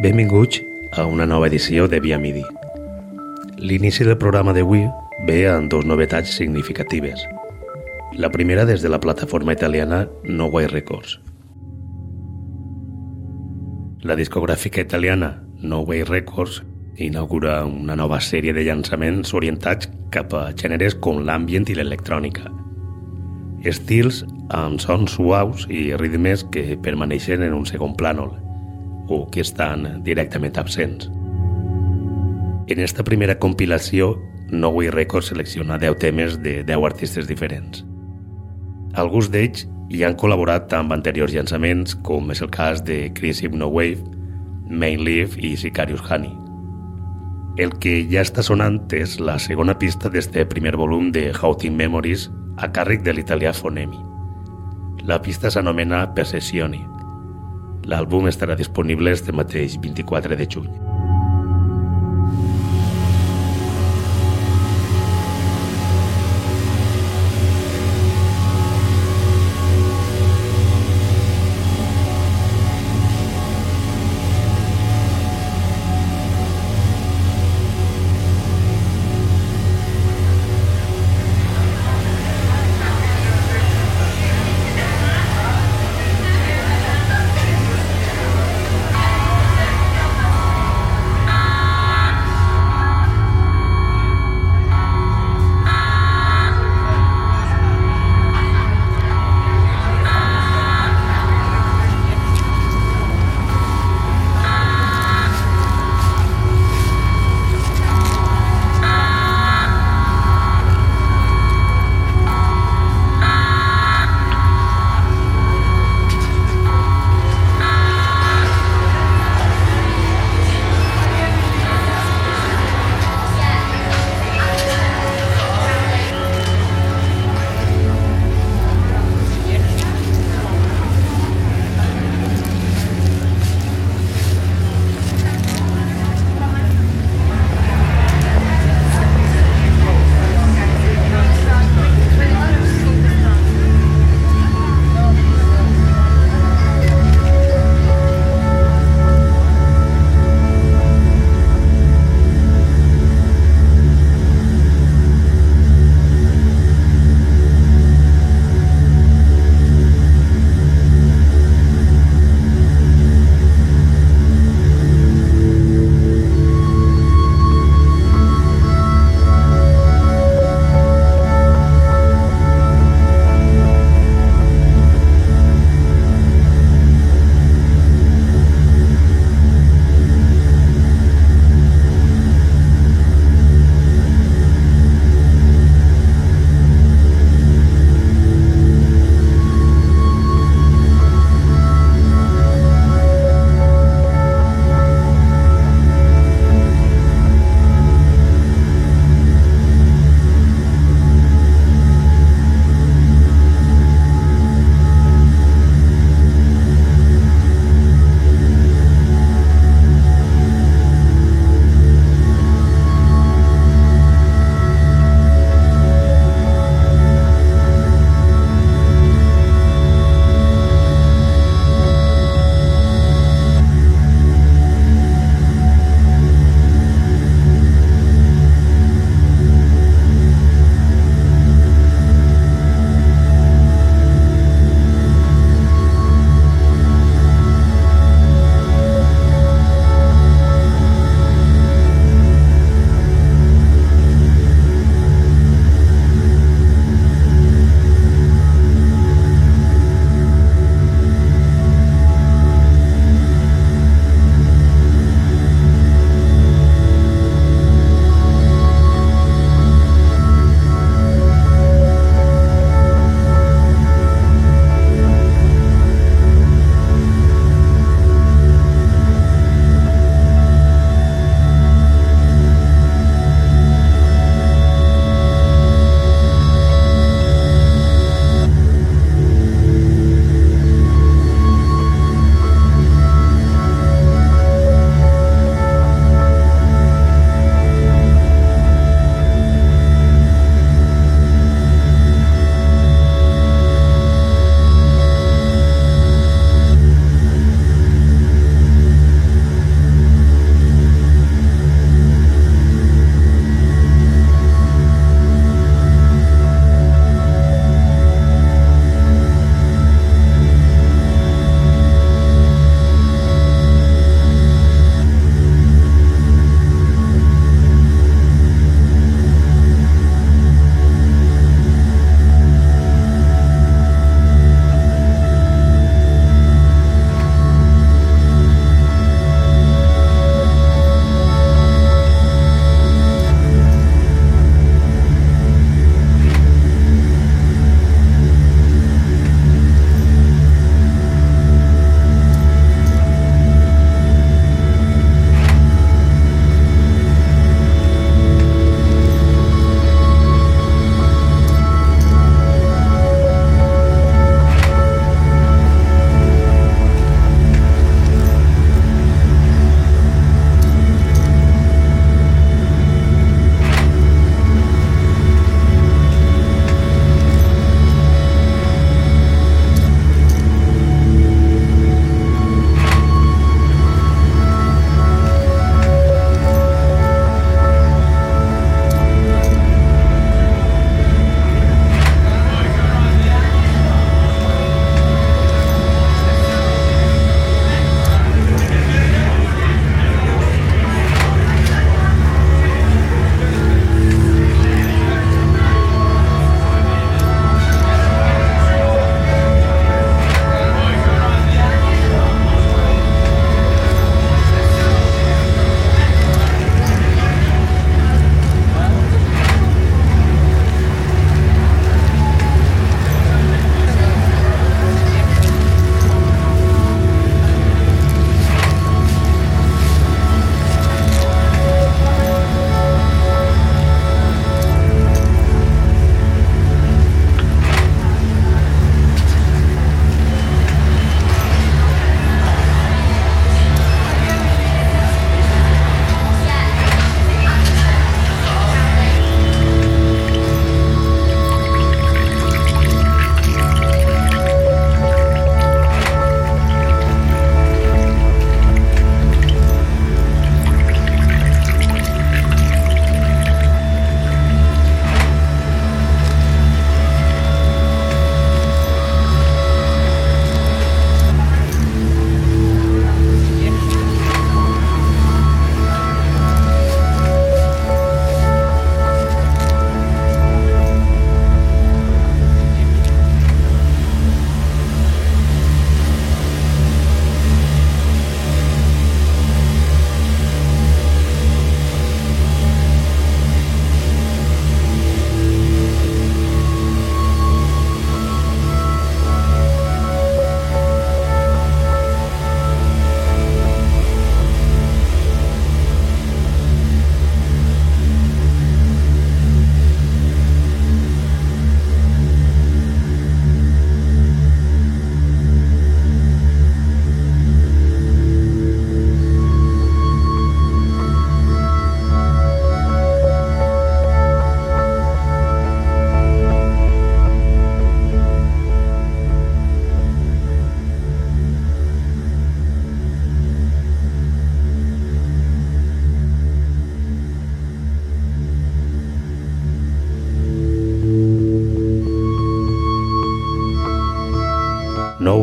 Benvinguts a una nova edició de Via Midi. L'inici del programa d'avui ve amb dues novetats significatives. La primera des de la plataforma italiana No Way Records. La discogràfica italiana No Way Records inaugura una nova sèrie de llançaments orientats cap a gèneres com l'ambient i l'electrònica. Estils amb sons suaus i ritmes que permaneixen en un segon plànol, o que estan directament absents. En esta primera compilació, No Way Records selecciona 10 temes de 10 artistes diferents. Alguns d'ells hi han col·laborat amb anteriors llançaments, com és el cas de Chris Wave, Main Leaf i Sicarius Honey. El que ja està sonant és la segona pista d'este primer volum de Houting Memories a càrrec de l'italià Fonemi. La pista s'anomena Percessioni L'àlbum estarà disponible este mateix 24 de juny.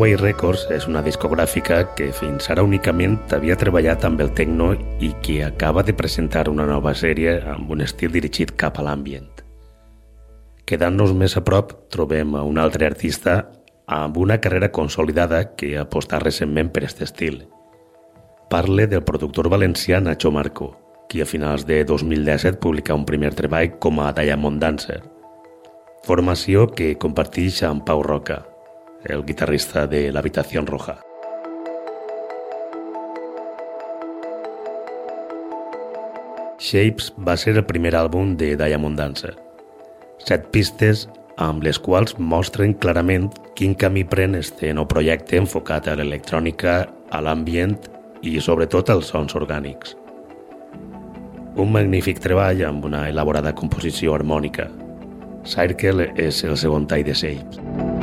No Way Records és una discogràfica que fins ara únicament havia treballat amb el techno i que acaba de presentar una nova sèrie amb un estil dirigit cap a l'ambient. Quedant-nos més a prop, trobem a un altre artista amb una carrera consolidada que ha apostat recentment per aquest estil. Parle del productor valencià Nacho Marco, qui a finals de 2017 publica un primer treball com a Diamond Dancer, formació que comparteix amb Pau Roca, el guitarrista de l'Habitació Roja. Shapes va ser el primer àlbum de Diamond Dancer. Set pistes amb les quals mostren clarament quin camí pren este nou projecte enfocat a l'electrònica, a l'ambient i sobretot als sons orgànics. Un magnífic treball amb una elaborada composició harmònica. Circle és el segon tall de Shapes.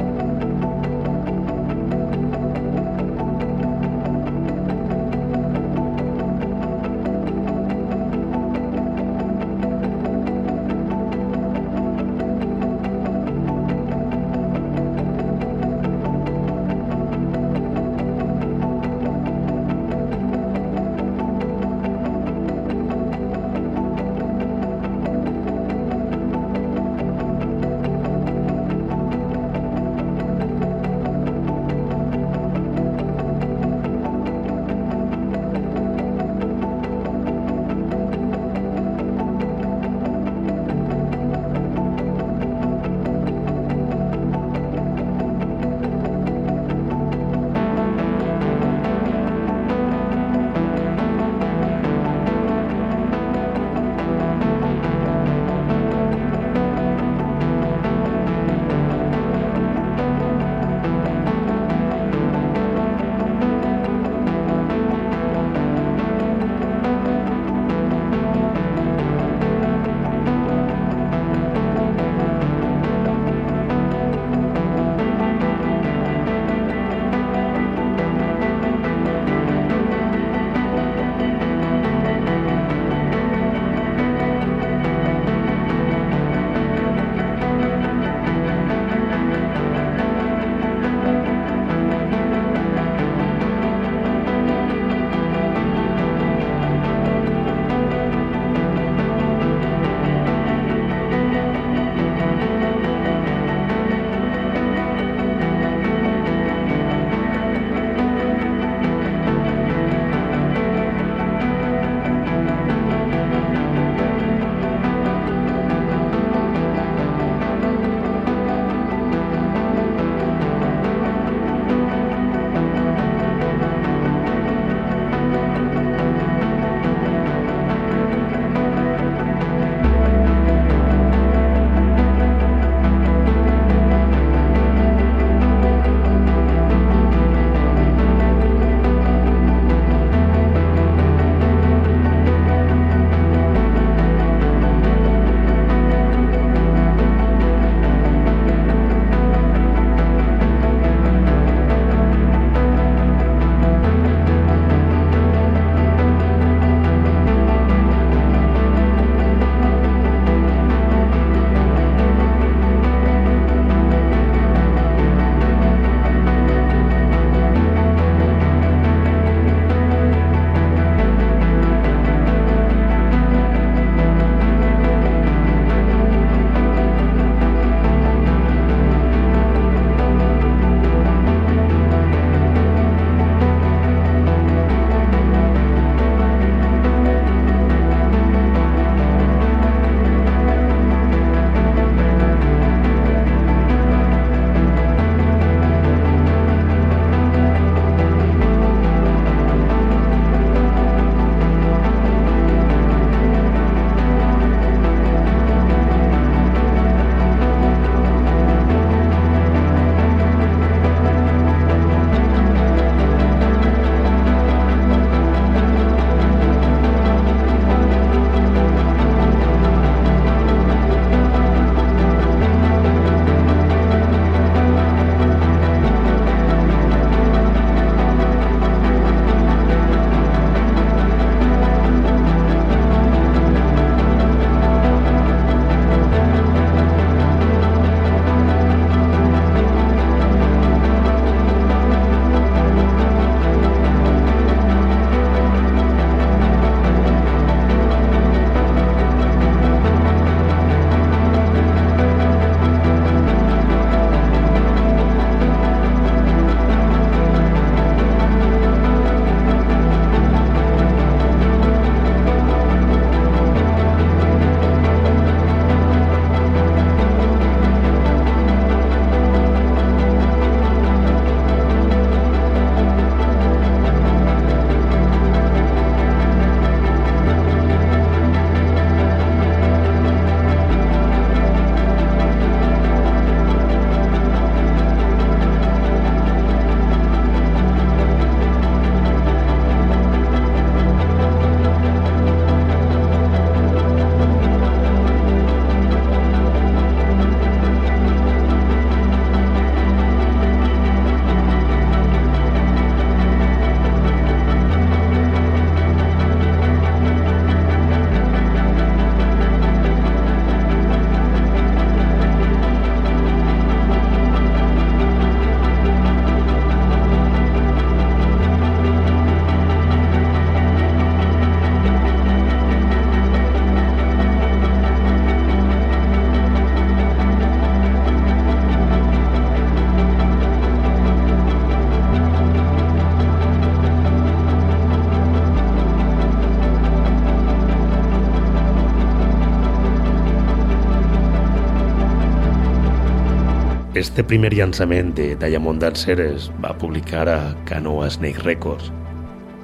Este primer llançament de Diamond Dancer es va publicar a Canoa Snake Records,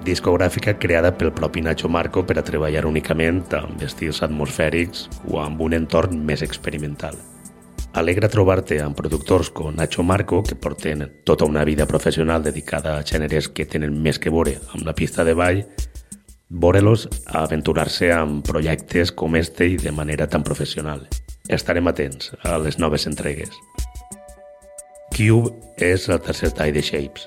discogràfica creada pel propi Nacho Marco per a treballar únicament amb estils atmosfèrics o amb un entorn més experimental. Alegra trobar-te amb productors com Nacho Marco, que porten tota una vida professional dedicada a gèneres que tenen més que veure amb la pista de ball, veure-los aventurar-se amb projectes com este i de manera tan professional. Estarem atents a les noves entregues. Cube és el tercer tall de Shapes.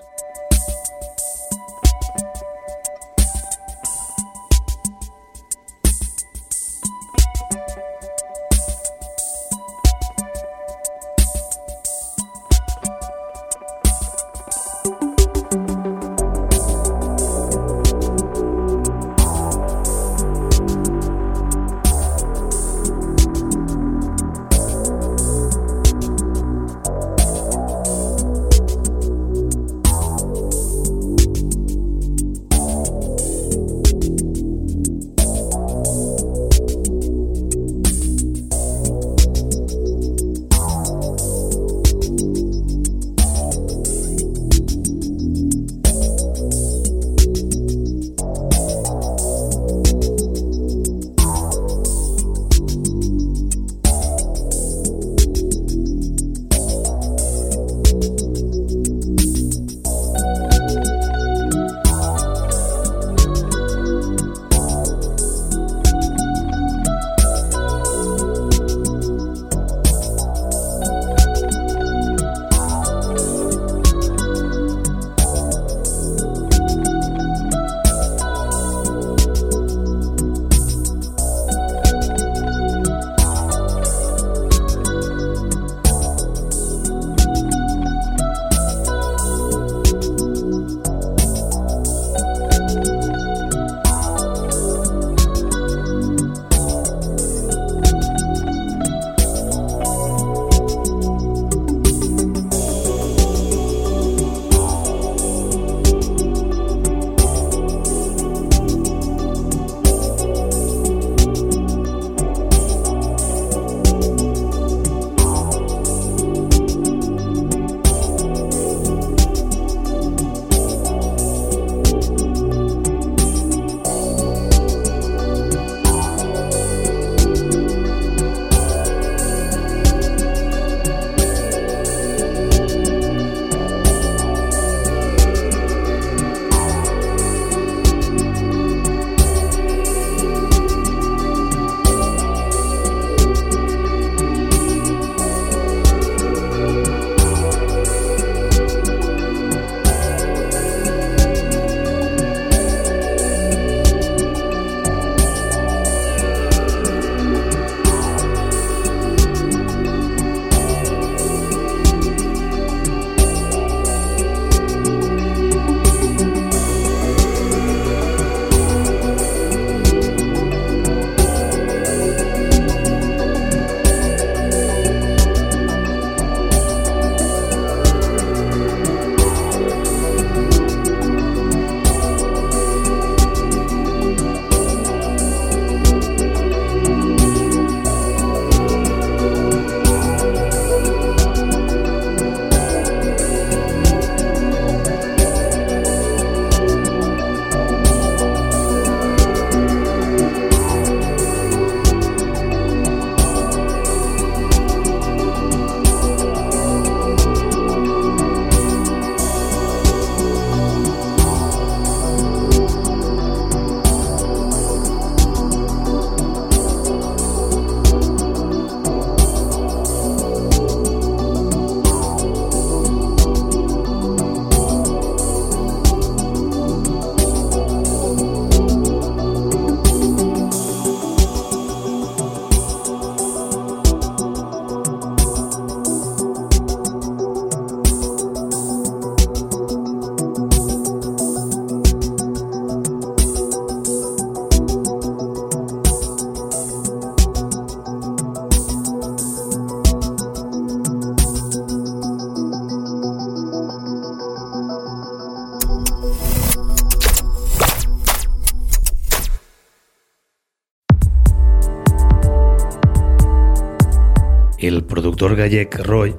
Productor gallec Roy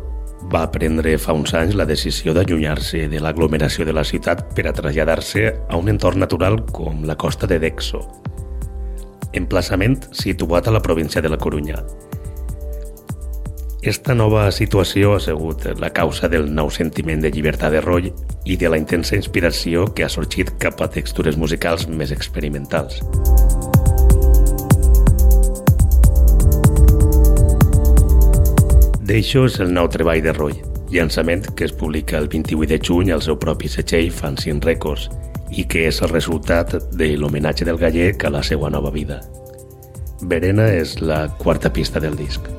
va prendre fa uns anys la decisió d'allunyar-se de l'aglomeració de la ciutat per a traslladar-se a un entorn natural com la costa de Dexo, emplaçament situat a la província de la Corunya. Esta nova situació ha sigut la causa del nou sentiment de llibertat de Roy i de la intensa inspiració que ha sorgit cap a textures musicals més experimentals. D'això és el nou treball de Roy, llançament que es publica el 28 de juny al seu propi setxell Fanzine Records i que és el resultat de l'homenatge del gallec a la seva nova vida. Verena és la quarta pista del disc.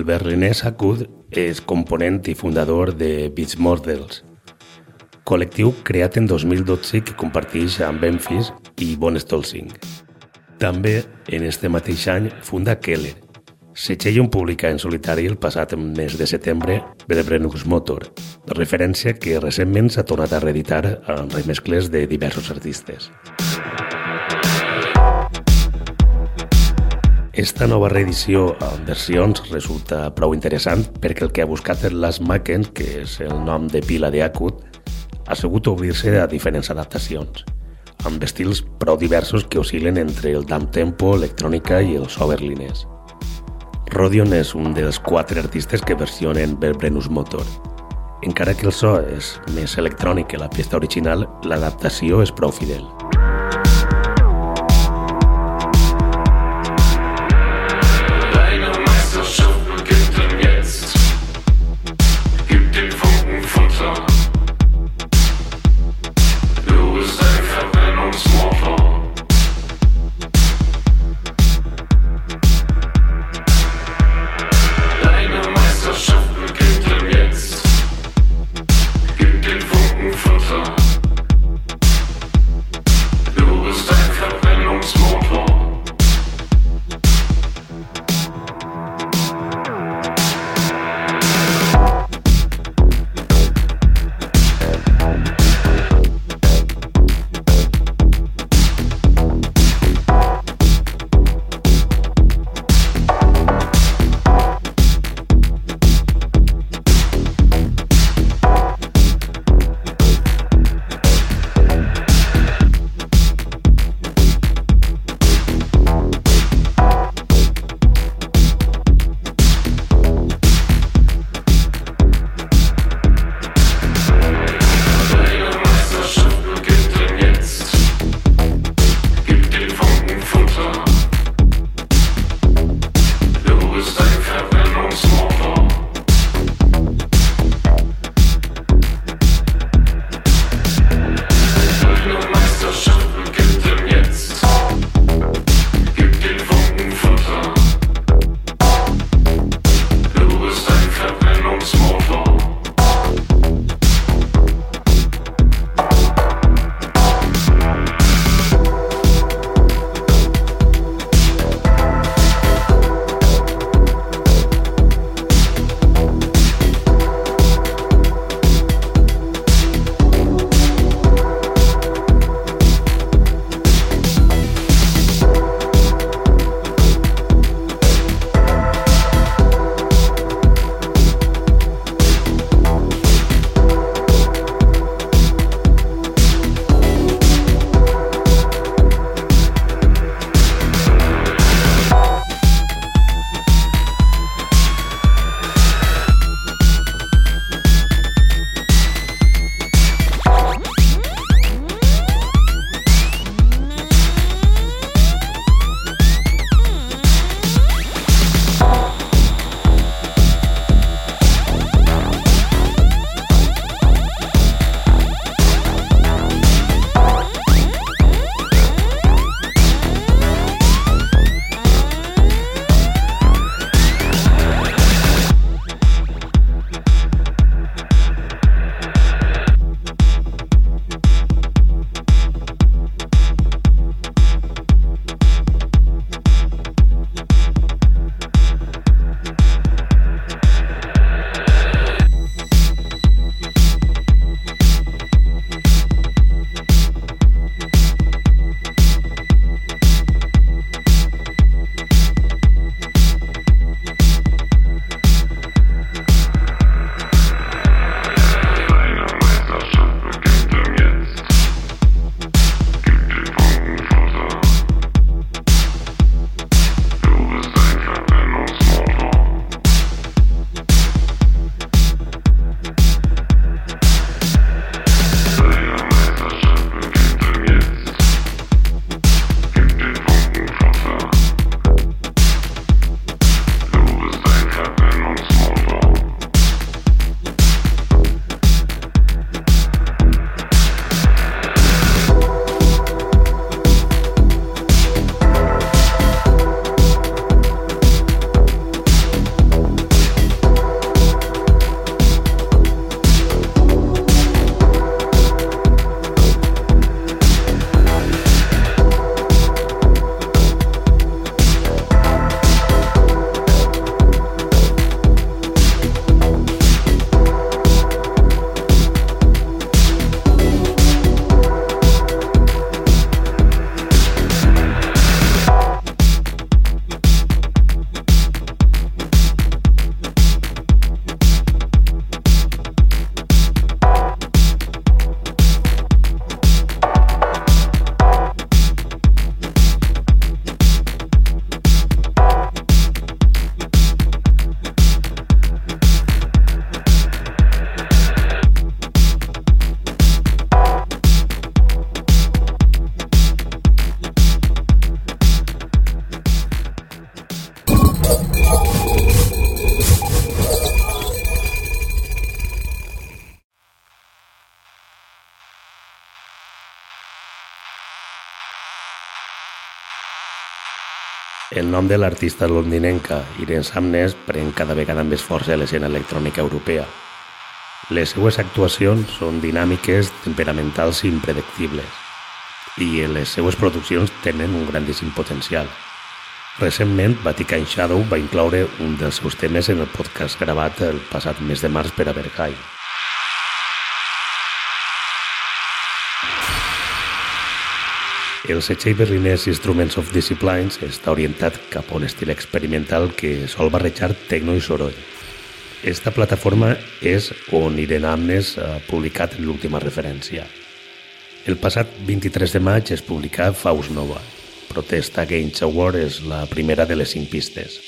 El berlinès Akud és component i fundador de Beach Models, col·lectiu creat en 2012 que comparteix amb Memphis i Bon Stolzing. També, en este mateix any, funda Keller, Setxell on publica en solitari el passat mes de setembre Berebrenus Motor, referència que recentment s'ha tornat a reeditar amb remescles de diversos artistes. Esta nova reedició amb versions resulta prou interessant perquè el que ha buscat el Last Macken, que és el nom de pila de Acut, ha sigut obrir-se a diferents adaptacions, amb estils prou diversos que oscil·len entre el down tempo, electrònica i els overlines. Rodion és un dels quatre artistes que versionen Verbrenus Motor. Encara que el so és més electrònic que la pista original, l'adaptació és prou fidel. Nom de l'artista londinenca Irene Samnes pren cada vegada més força a l'escena electrònica europea. Les seues actuacions són dinàmiques, temperamentals i impredictibles i les seues produccions tenen un grandíssim potencial. Recentment, Vatican Shadow va incloure un dels seus temes en el podcast gravat el passat mes de març per a Berghain. El setxell berlinès Instruments of Disciplines està orientat cap a un estil experimental que sol barrejar tecno i soroll. Esta plataforma és on Irene Amnes ha publicat l'última referència. El passat 23 de maig es publicà Faust Nova. Protesta Against Award és la primera de les cinc pistes.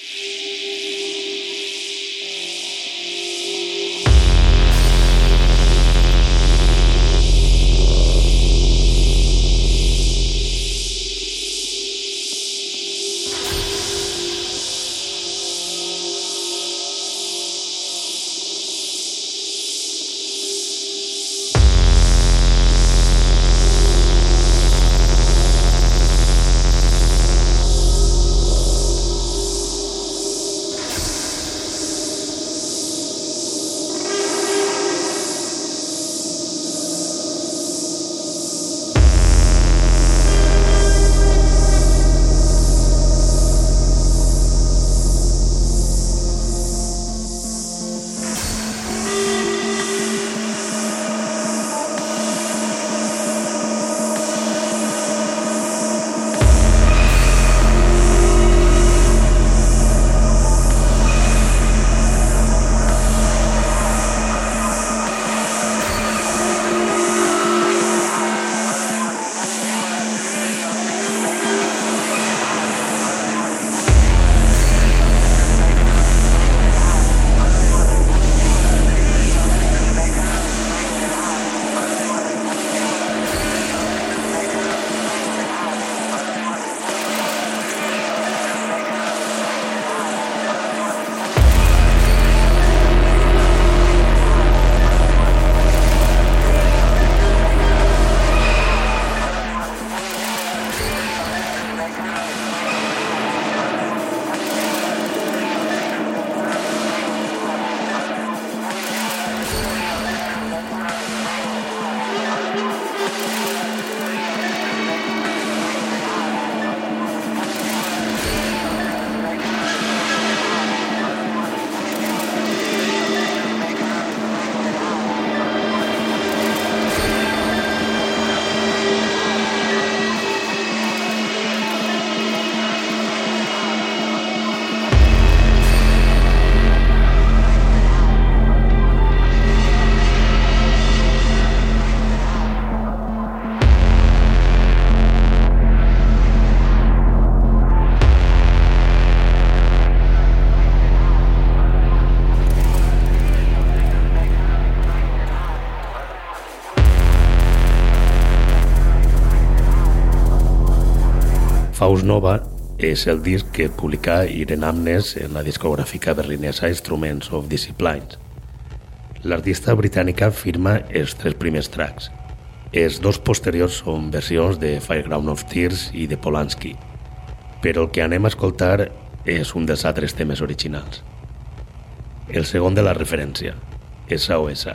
Faust Nova és el disc que publicà Irene Amnes en la discogràfica berlinesa Instruments of Disciplines. L'artista britànica firma els tres primers tracks. Els dos posteriors són versions de Fireground of Tears i de Polanski, però el que anem a escoltar és un dels altres temes originals. El segon de la referència, SOS.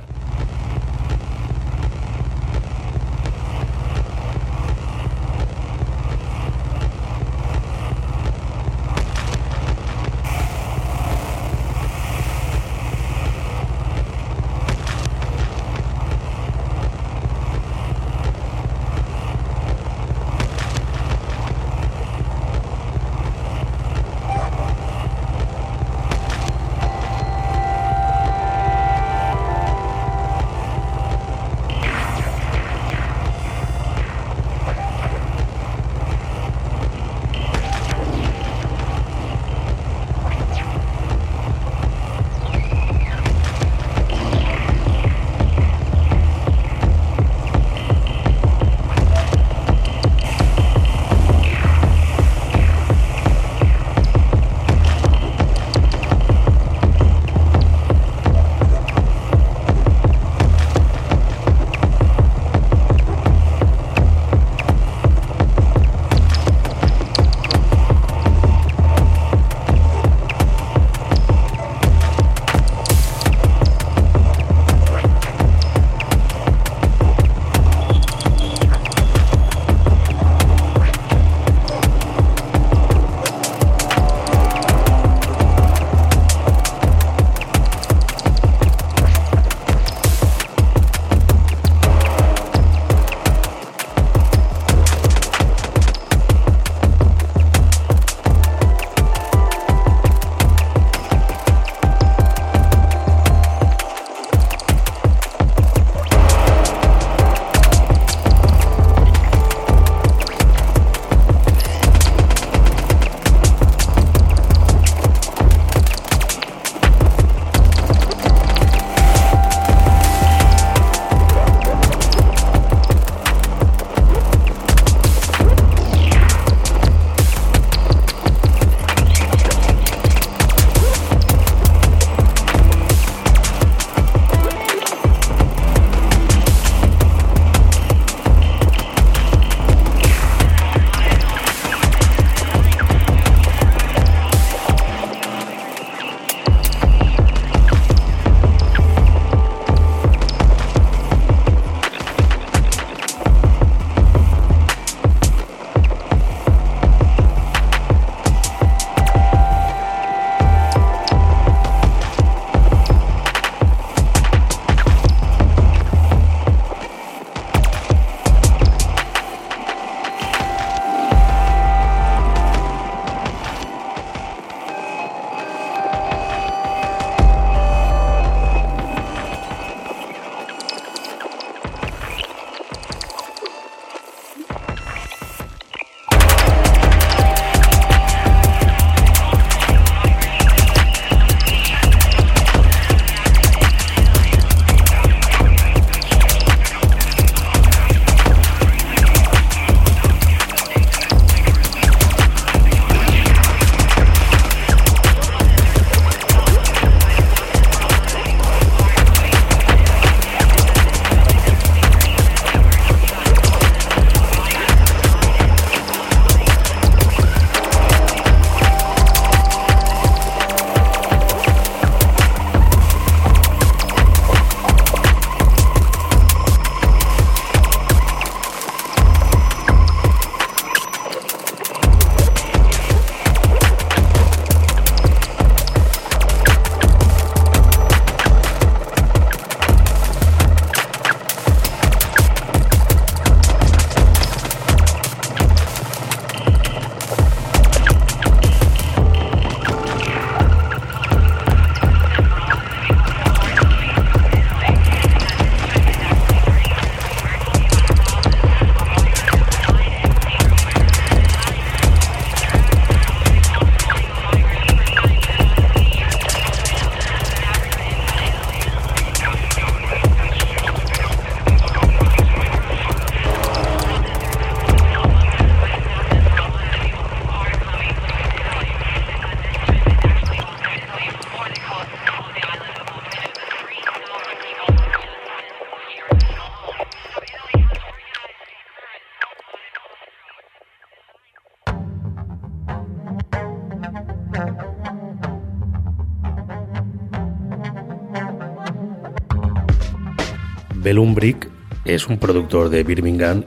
Bellumbrick és un productor de Birmingham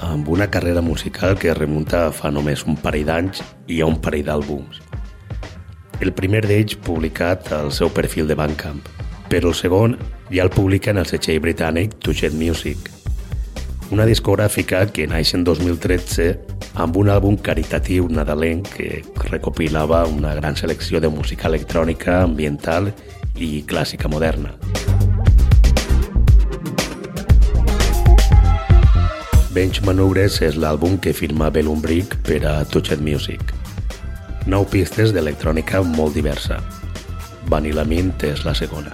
amb una carrera musical que remunta fa només un parell d'anys i a un parell d'àlbums. El primer d'ells publicat al seu perfil de Bandcamp, però el segon ja el publica en el setxell britànic Touched Music, una discogràfica que naix en 2013 amb un àlbum caritatiu nadalenc que recopilava una gran selecció de música electrònica, ambiental i clàssica moderna. Bench Maneuvers és l'àlbum que firma Bellumbrick per a Touched Music. Nou pistes d'electrònica molt diversa. Vanilla Mint és la segona.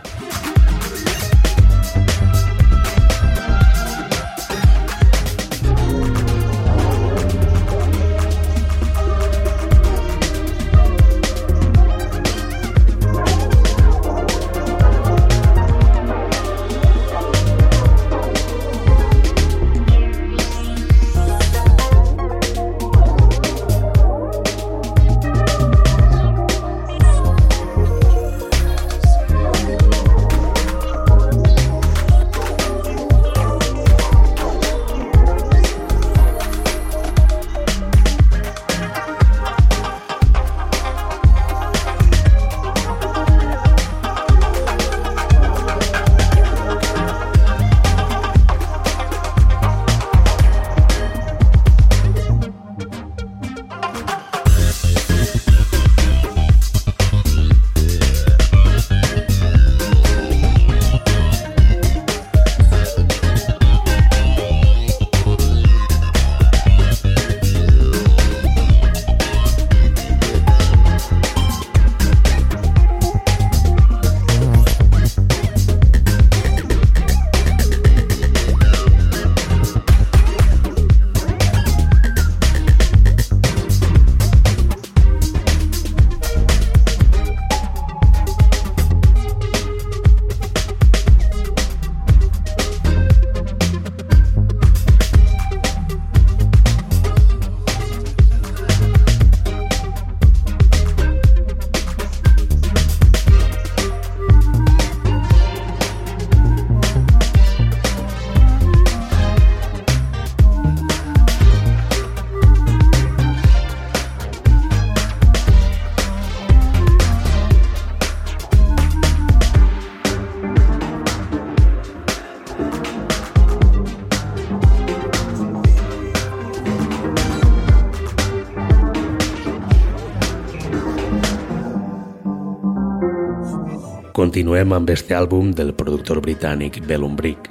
Continuem amb este àlbum del productor britànic Bellum Brick.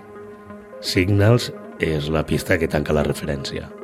Signals és la pista que tanca la referència.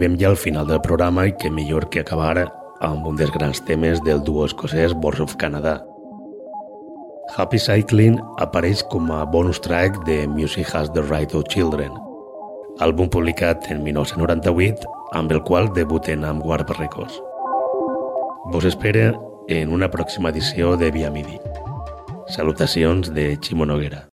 Arribem ja al final del programa i que millor que acabar amb un dels grans temes del duo escocès Boards of Canada. Happy Cycling apareix com a bonus track de Music Has the Right of Children, àlbum publicat en 1998 amb el qual debuten amb Warp Records. Vos espera en una pròxima edició de Via Midi. Salutacions de Ximo Noguera.